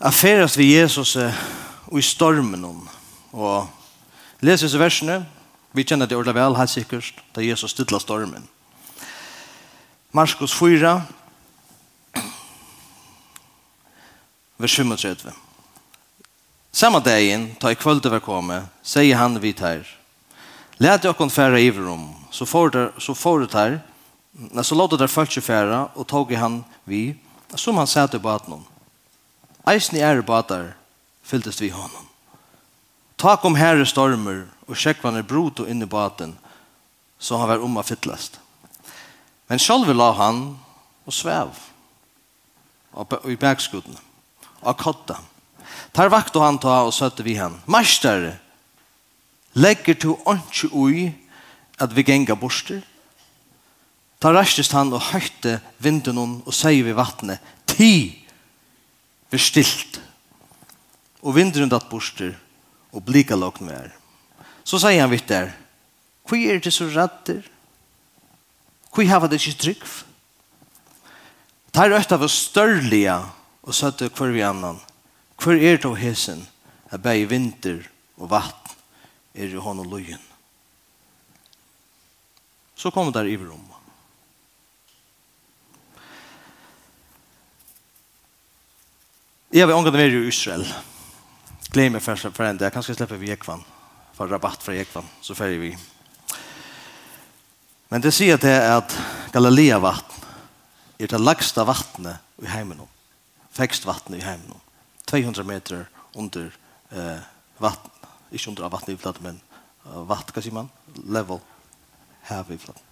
affærast vi Jesus og i stormen om. Og leser disse versene. Vi kjenner det ordentlig vel, helt sikkert, da Jesus stilla stormen. Marskos 4, vers 35. Samma dagen, ta i kvöld var komme, säger han vidt här. Lät jag kon färra i rum, så får det, så får det här, när så låter det följt färra och tog han vi, som han sätter på baden. Eisen i ære badar fylltest vi honom. Tak om herre stormer og sjekvaner brot og inn i baden så han var om a fyllast. Men sjálfur la han og svev i bergskudden og kotta. Tar vakt og han ta og søtte vi han. Master, legger to åndsju ui at vi genga borster? Ta rastest han og høyte vinden og sier vi vattnet, ti! bestilt. Og vindrun datt borster, og blika lokn vær. Så sier han vitt der, hva er det så rattir? Hva hava det ikke trygg? Tar øtta var størlige, og søtte hver vi annan. Hvor er det av hesen, at bæg vinter og vatten er i hånd og løyen? Så kommer der i rommet. Jeg vil omgå det mer i Israel. Gled meg først for enda. Jeg kan skal slippe vi Jekvann. For rabatt fra Jekvann, så færger vi. Men det sier det at Galilea vatten er det lagsta vattnet i heimen. Fekst vattnet i heimen. 200 meter under eh, vatten. Ikke under vattnet i flatt, men uh, vatt, hva sier man? Level. Hev i flatt.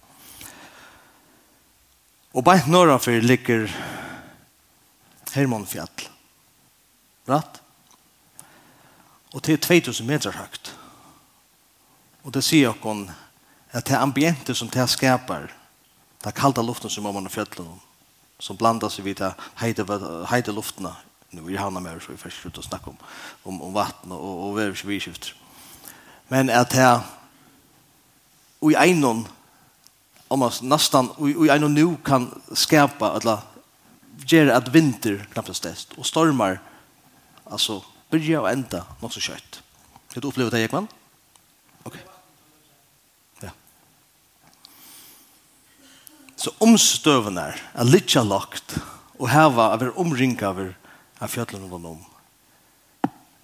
Og bare norra for ligger Hermonfjall bratt. Og det er 2000 meter høyt. Og det sier dere at det ambiente som det skaper, det kalda luften som man har fjallet som blandar seg vid det heide, heide luftene, nu i havna med så vi først ut å snakke om, om, om vatten og, og veverskviskift. Men at det og i einon om oss nästan och i en nu kan skapa alla ger att vinter knappast test och stormar Alltså börja och ända något så kött. Det du upplevt det Ekman? Okej. Okay. Ja. Så omstövna är lite locked och här var över omringa över av fjällen runt om.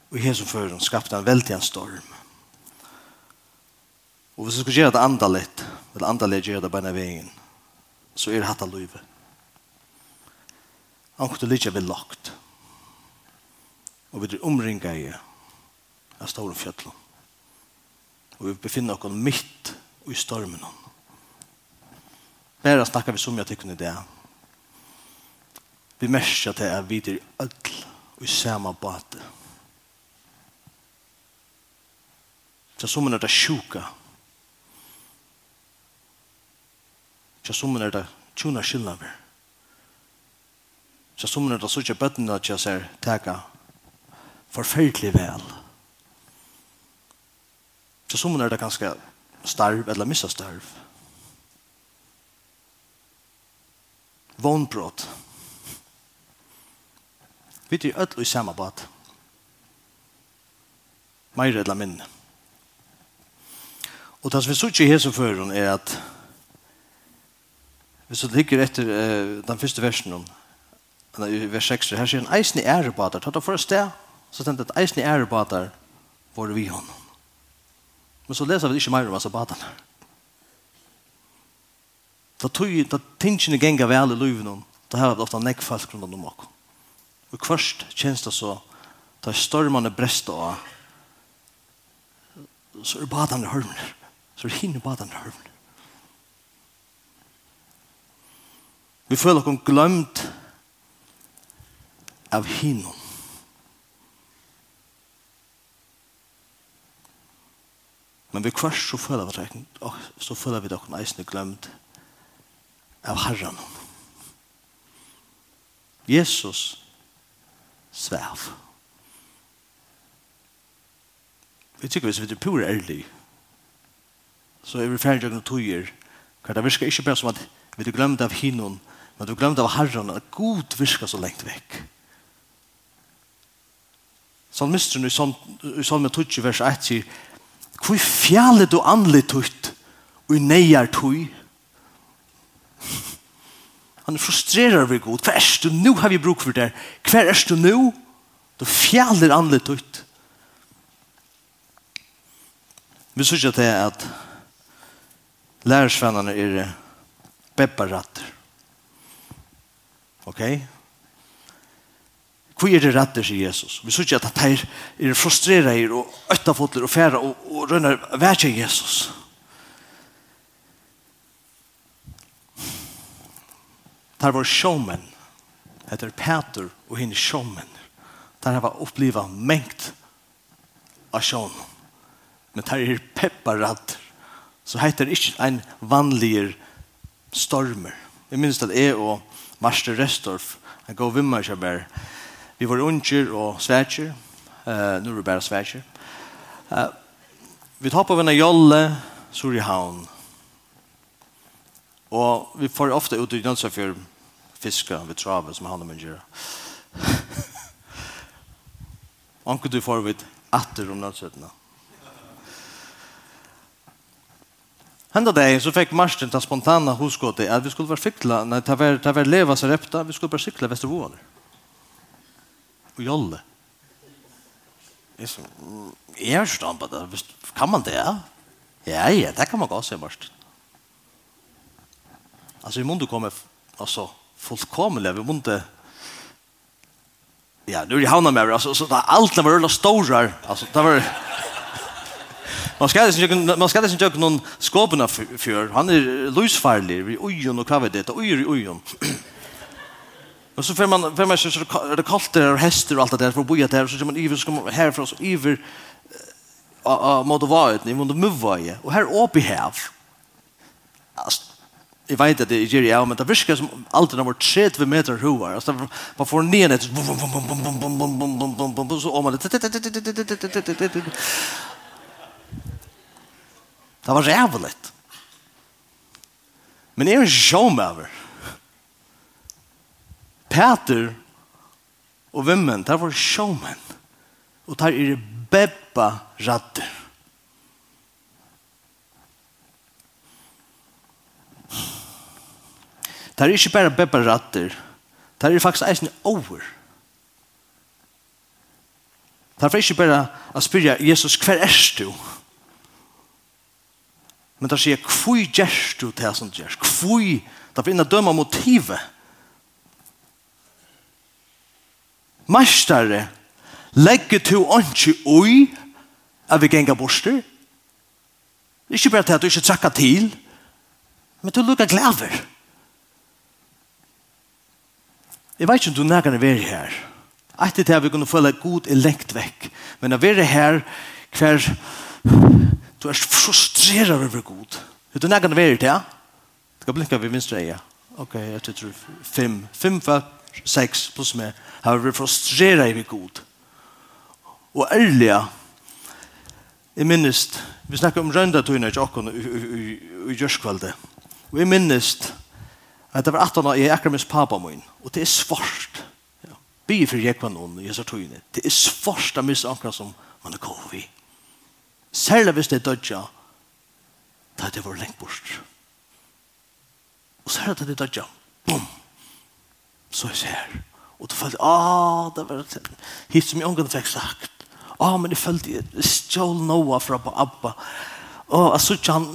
Och Jesus för dem skapade en väldig storm. Og hvis vi skulle gjøre det andre litt, eller andre litt gjøre det bare veien, så er det hatt av livet. Han kunne ikke bli lagt og vi er omringet i av store fjallet. Og vi befinner oss midt i stormen. Bare snakker vi så mye til i det. Vi merker til at vi er ødel og i samme bate. Så som er det sjuka. Så som er det tjuna skillnader. Så som er det så ikke bøttene at jeg ser teka forferdelig vel. Så som er det ganske starv eller missa starv. Vånbrott. Vi er ødel i samme bad. Meir eller minne. Og det som vi sier i Heseføren er at Hvis du ligger etter uh, den første versen om, vers 6, her sier han, eisen i ærebader, tatt av for sted, så tenkte at eisen er bader var vi honom. Men så leser vi ikke mer om altså baderne. Da tog da tingene genga vel i løven, da har vi ofte nekk folk rundt om oss. Og først kjennes det så, da stormene brest og så er baderne hørmene. Så er hinne baderne hørmene. Vi føler oss glemt av hinnom Men vi kvart så føler vi det, og så føler vi det og neisne glemt av herren. Jesus svev. Vi tykker hvis vi er pur ærlig, så er vi ferdig og tøyer. Hva det virker ikke bare som at vi er glemt av hinnon, men vi er glemt av herren, at god virker så lengt vekk. Salmisteren i Salme 20, vers 1 sier, Hvor fjallet du anlet ut og neier tog? Han frustrerer vi god. Hva er du nå har vi bruk for det? Hva er du nå? Du fjallet anlet ut. Vi synes ikke til at lærersvennerne er beparatter. Ok? Ok? Hvor er det rette, sier Jesus? Vi synes ikke at de er frustreret og øttafotler og fære og, og rønner hver til Jesus. Det var sjåmen, heter Peter og henne sjåmen. Det var opplivet mengt av showmen. Men det er pepperad, så heter det ikke en vanlig stormer. Jeg minns at jeg og Marster Restorff, jeg går vimmer ikke bare, Vi var unger og svætjer. Uh, nu er det bare svætjer. Uh, vi tar på venne jolle, så havn. Og vi får ofte ut i dønsa for fiska ved trave som han og min gjør. Anker du får vidt atter om nødsøttene. Hända dag så fick Marsten ta spontana hoskåte at vi skulle vara fickla när det var, ta være leva seg repta, vi skulle bare sykla Vestervoaner og jolle. Jeg så, jeg har stand på det. Kan man det? Ja, ja, det kan man godt se, Marsten. Altså, vi må ikke komme, altså, fullkomlig, vi må ikke, ja, nu er jeg havnet med, altså, så det er alt, det var rullet stårer, altså, det var, Man skal ikke, man skal ikke gjøre noen skåpene før, han är lusfarlig vi ojon och kvar det ojon ojon Men så får man får man så det kallt det och hästar och allt det där för att boja där så kommer man iver ska man här från så iver a mode var ni måste move ju och här uppe här. Alltså Jag vet att det är ju men det viskar som alltid har varit 30 meter hovar. Alltså man får ner ett så om man Det var jävligt. Men är en showmover. Peter og vimmen, det var sjåmen. Og det er bebba ratter. Det er ikke bare bebba ratter. Det er faktisk eisen over. Det er ikke bare å spyrre Jesus, hver er du? Men der sier, hvor gjør du det som gjør? Hvor? Det er innan døma motivet Mestare, legger du ikke ui at vi genga borster? Ikke bare til at du ikke trakka til, men du lukka glæver. Jeg vet ikke om du nærkene er her. Etter det vi kunne føle god er lengt vekk. Men å veri her hver du er frustreret over god. Er du nærkene er her til? Du kan blinka ved minst reia. Ok, jeg tror fem. Fem folk 6 pluss med har vært frustreret i vi god og ærlige jeg minnes vi snakker om røndatøyene i Jokon i Gjørskvalde Vi minnest minnes at det var 18 år jeg er med pappa min og det er svart. Ja. by for jeg var noen i disse tøyene. Det er svart av misse akkurat som man er kov i. Særlig hvis det er dødja da det var lengt bort. Og særlig at det er dødja bom så er her. Og du følte, ah, det var hit som jeg omgående fikk sagt. Ah, men jeg følte, jeg stjål noe fra på Abba. Og jeg så ikke han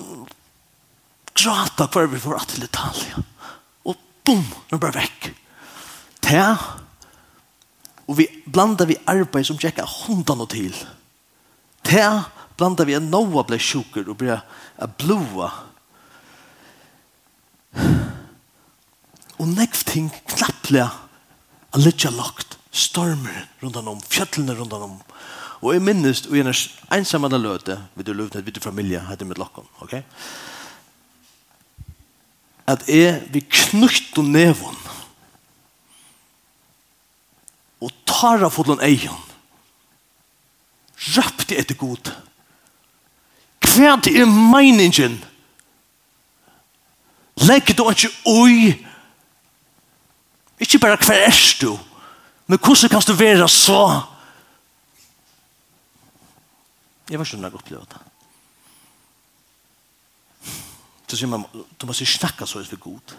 grata hver vi får til Italia. Og bum, nå ble jeg vekk. Ta, Og vi blandar vi arbeid som tjekka hundene til. Ta, blandar vi en Noah ble sjukker og ble blåa og nekv ting knapplega a litja lagt stormer rundan om, fjöllene rundan om. Og jeg minnes, og jeg er ensamma da løte, vi du løvnet, vi du familie, hadde mitt lakon, ok? At jeg, vi knutt og nevon, og tar av fotlån eion, røpte etter god, kvært er meiningen, Legg du ikke oi Ikke bare hver er du, men hvordan kan du være så? Jeg var ikke noe opplevd det. Så sier man, du må si snakke så ut for god.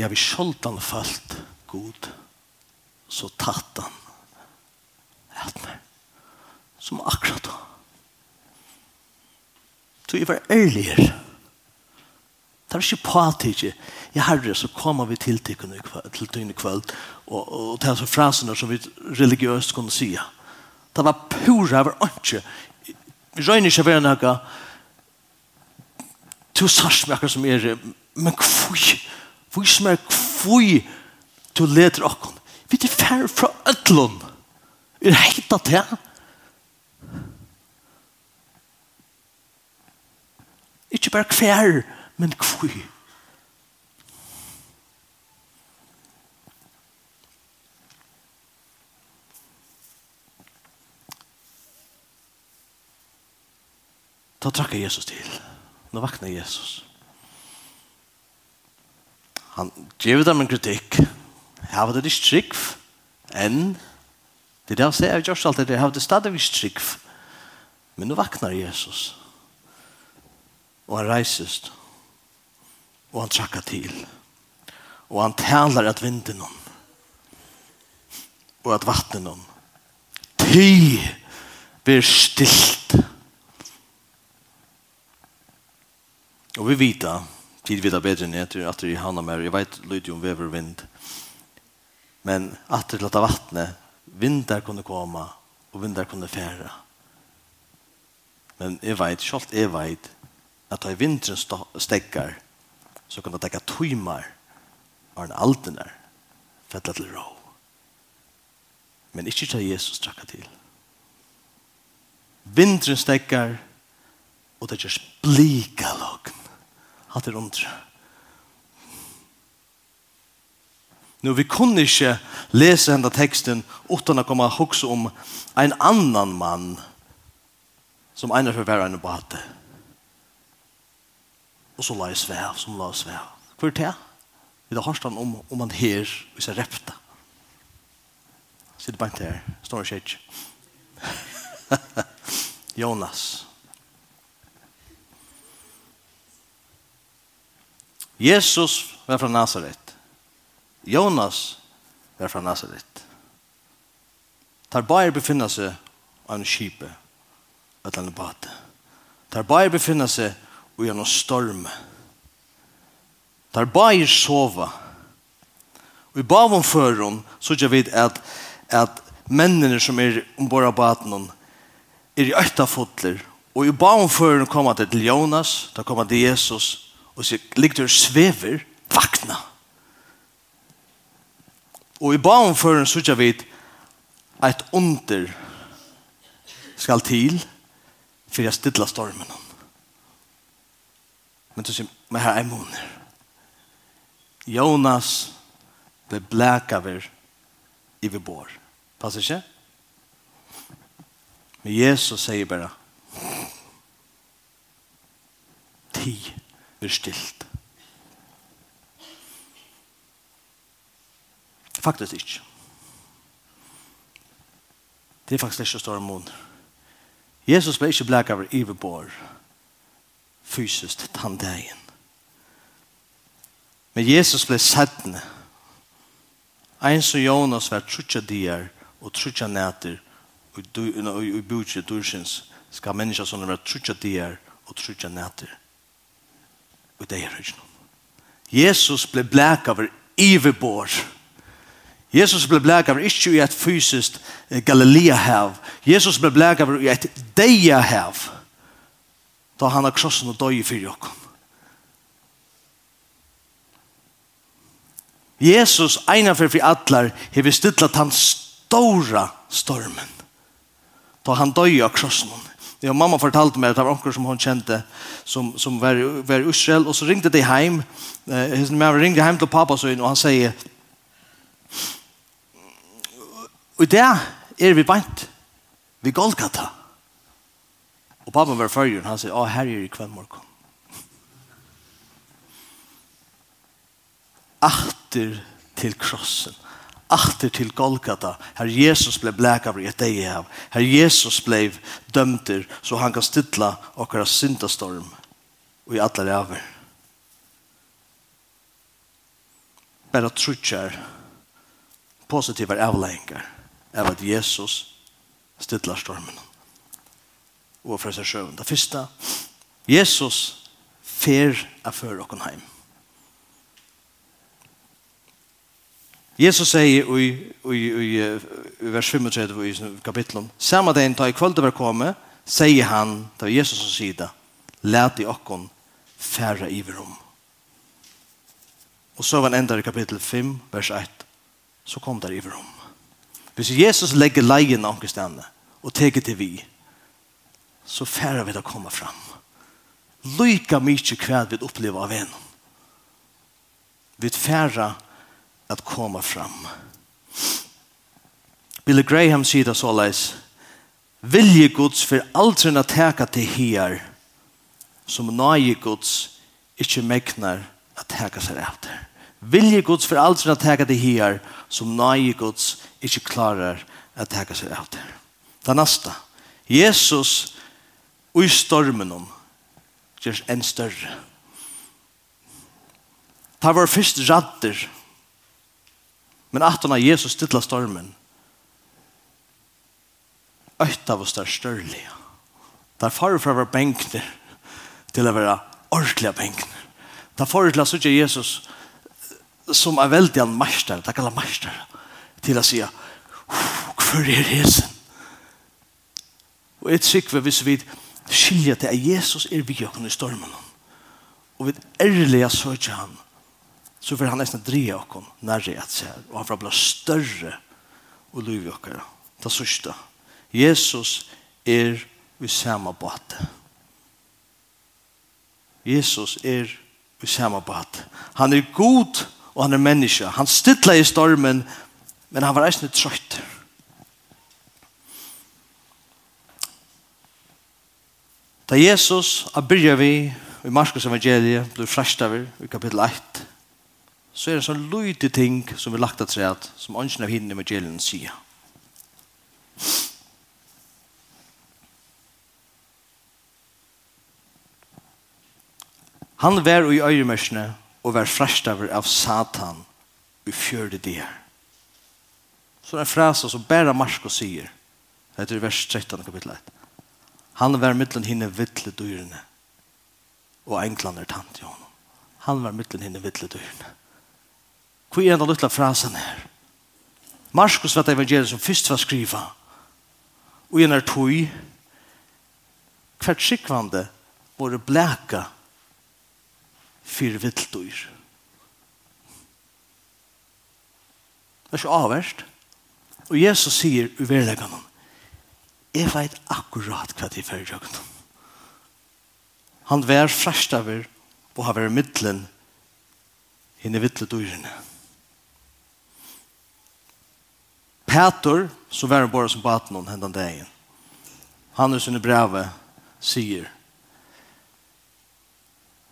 Jeg har han falt god, så tatt han. Hjalt meg. Som akkurat da. Så jeg var ærligere. Det er ikke på patikje. Jeg har det, så kommer vi til døgnet kveld. og, og til så frasene som vi religiøst kunne si. Det var pura, det var ikke. Vi røyner ikke være noe to sarsmerker som er, men kvøy, kvøy som er kvøy, to leder okken. Vi er færre fra ødlån. Vi er det til, Ikke bare kvær, men hvor. Da trakk Jesus til. Nå vakna Jesus. Han gjev dem en kritikk. Her var det ikke trygg, enn det er det han sier, jeg gjør alt det, her var det stadig ikke trygg. Men nå vaknar Jesus og han reises og han trakker til. Og han taler at vinden og at vattnet ty blir stilt og vi vet tid vet bedre enn etter at vi handlar mer jeg vet lyd om vever vind men at det låter vattnet vindar kunne komme og vindar kunne fære men jeg vet, selv jeg vet at da vinteren stekker, så kan det dekka tøymar og en der, fettet til ro. Men ikke ta Jesus trakka til. Vinteren stekker, og det gjørs blika logn. Hatt er undra. Nu vi kunne ikke lese henda teksten uten å komme hoksa om en annan mann som egnet for hver en bate og så la jeg svev, som la jeg svev. Hvor er det? Vi har hørt om, om han her, hvis jeg repte. Sitter bare ikke her, står ikke ikke. Jonas. Jesus var fra Nazaret. Jonas var fra Nazaret. Tar bare befinner seg av en kjipe, et eller annet bate. Tar bare befinner seg og gjennom storm. Der bare sova. Og i bavom føren så gjør vi at, at mennene som er ombord av baten er i økta fotler. Og i bavom føren kommer det til Jonas, da kommer det Jesus, og så ligger det svever, vakna. Og i bavom føren så gjør vi at under skal til for jeg stilla stormen om. Men du sier, men her er måneder. Jonas ble blækaver i vi bor. Passer ikke? Men Jesus sier bare, ti blir stilt. Faktisk ikke. Det er faktisk ikke stor måneder. Jesus ble ikke blækaver i vi bor. Men fysiskt den dagen. Men Jesus ble sættende. Ein som Jonas var trutja dier og trutja nætter og i budget dursins skal mennesker som var trutja dier og trutja nætter og det er ikke Jesus ble blæk av iverbord. Jesus ble blæk av ikke i et fysiskt Galilea-hav. Jesus ble blæk av i et deia-hav da han har krossen og døg i fyrir okkom. Jesus eina fyrir fyrir allar vi stillat han stóra stormen. Da han døg av krossen. Ja, mamma fortalte meg at det var onker som hon kjente som, som var, var i Israel og så ringte de heim eh, hos mamma ringde heim til pappa søgn og han sier og det er vi bant vi Golgata Og pappa var fyrrjun, han sier, å, her er i kveld morgen. Atter til krossen, achter til Golgata, her Jesus ble blæk av et deg av, her Jesus ble dømter, så han kan stilla okkara syndastorm og i alle ræver. Bare trutjar positiva avlengar av at Jesus stilla stormen og for seg sjøen. Det første, Jesus fer er før okken heim. Jesus sier i, i, i, i vers 35 i kapitlet, samme dagen da i kveld var kommet, sier han, da var Jesus som sier det, let i okken færre verom. Og så var han enda i kapittel 5, vers 1, så kom der verom. Hvis Jesus legger leien av omkring og teker til vi, så færre vi det komme fram. Lyka mykje kvæd vi opplever av en. Vi færre at komme fram. Billy Graham sier det såleis, Vilje Guds for aldri å teka til her, som nøye Guds ikke meknar at teka seg etter. Vilje Guds for aldri å teka til her, som nøye Guds ikke klarar at teka seg etter. Det neste. Jesus og i stormen om gjørs en større. Det var først radder, men at han av Jesus stilla stormen, øyta av oss der Det Der far fra å være til å være ordentlige benkner. Det er far til å sitte Jesus som er veldig en meister, det kallar meister, til å si, hvor er Jesus? Og et sikker hvis vi vet, skilja til at Jesus er vi okken i stormen. Og vi ærlige søker han, så får han nesten dreie okken nærre at seg, og han får bli større og liv i okken. Det sørste. Jesus er i samme bate. Jesus er i samme bate. Han er god, og han er menneske. Han stilla i stormen, men han var eisen trøyt. Da Jesus a byrja vi i Marskos evangeliet blir fræstaver i kapittel 1 så er det sånn lydde ting som vi lagt at seg at som ånden av hinne i evangelien sier. Han var i øyemørsene og var fræstaver av Satan i fjørde dier. Så det er en frasa som bare Marskos sier. Det er i vers 13 kapittel 1 Han var mittlen hinne vittle dyrene. Og englander tant i honom. Han var mittlen hinne vittle dyrene. Hvor er den lilla frasen her? Marskos var det evangeliet som først var skriva. Og en er tog. Hvert sikvande våre blæka fyrir viltdyr. Det er ikke avverst. Og Jesus sier uverleggen jeg vet akkurat hva de fører jøkken. Han vær fræstaver og har vært middelen henne vittle dyrene. Petor, som var han bare som baten hon hendan dagen. Han er sinne brevet, sier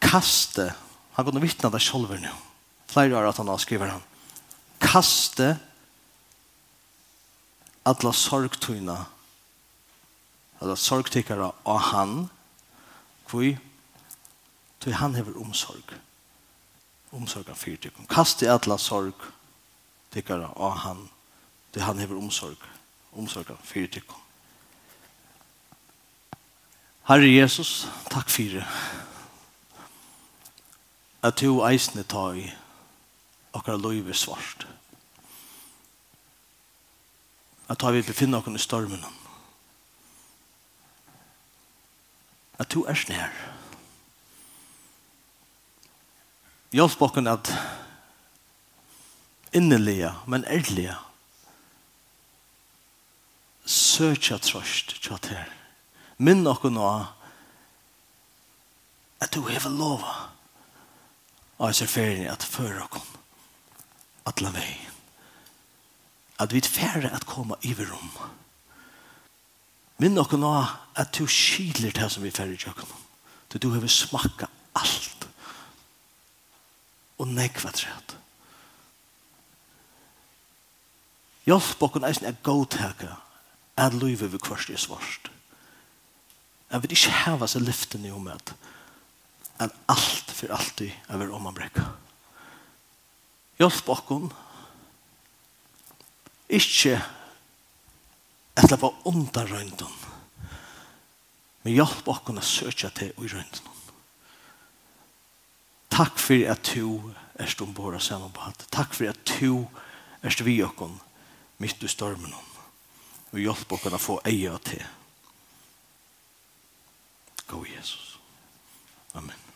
kaste han går vittna det selv nu. Flere år at han har skriver han kaste atla sorgtøyna eller sorgtikkere av han, hvor Tog han hever omsorg. Omsorg av fyrt. Kast i atla sorg tikkara av han. Tog han hever omsorg. Omsorg av fyrt. Herre Jesus, takk fyrir at du eisne ta i akkurat loive svart. At ta vi befinna oss i stormen om at du er snær. Hjelp oss at innelige, men ærlige, søkja trøst tjatt her. Minn okken nå at du hever lova av oss ferien at føre okken at la vei at vi færre at koma i rom Minn nokon nå at du skiler det som vi færre i tjøkken. Du, du har smakka alt. Og nekva træt. Hjelp okken eisen er godtaka at løyve vi kvart er svart. Jeg vil ikke heva seg lyften i omhet at alt for alltid er vi om man brekka. Hjelp okken ikke Jeg på under røynden. Men hjelp oss å søke til i røynden. Takk for at du er stående på våre samarbeid. Takk for at du er stående vi oss mitt i stormen. Og hjelp oss å få eie til. Gå Jesus. Amen.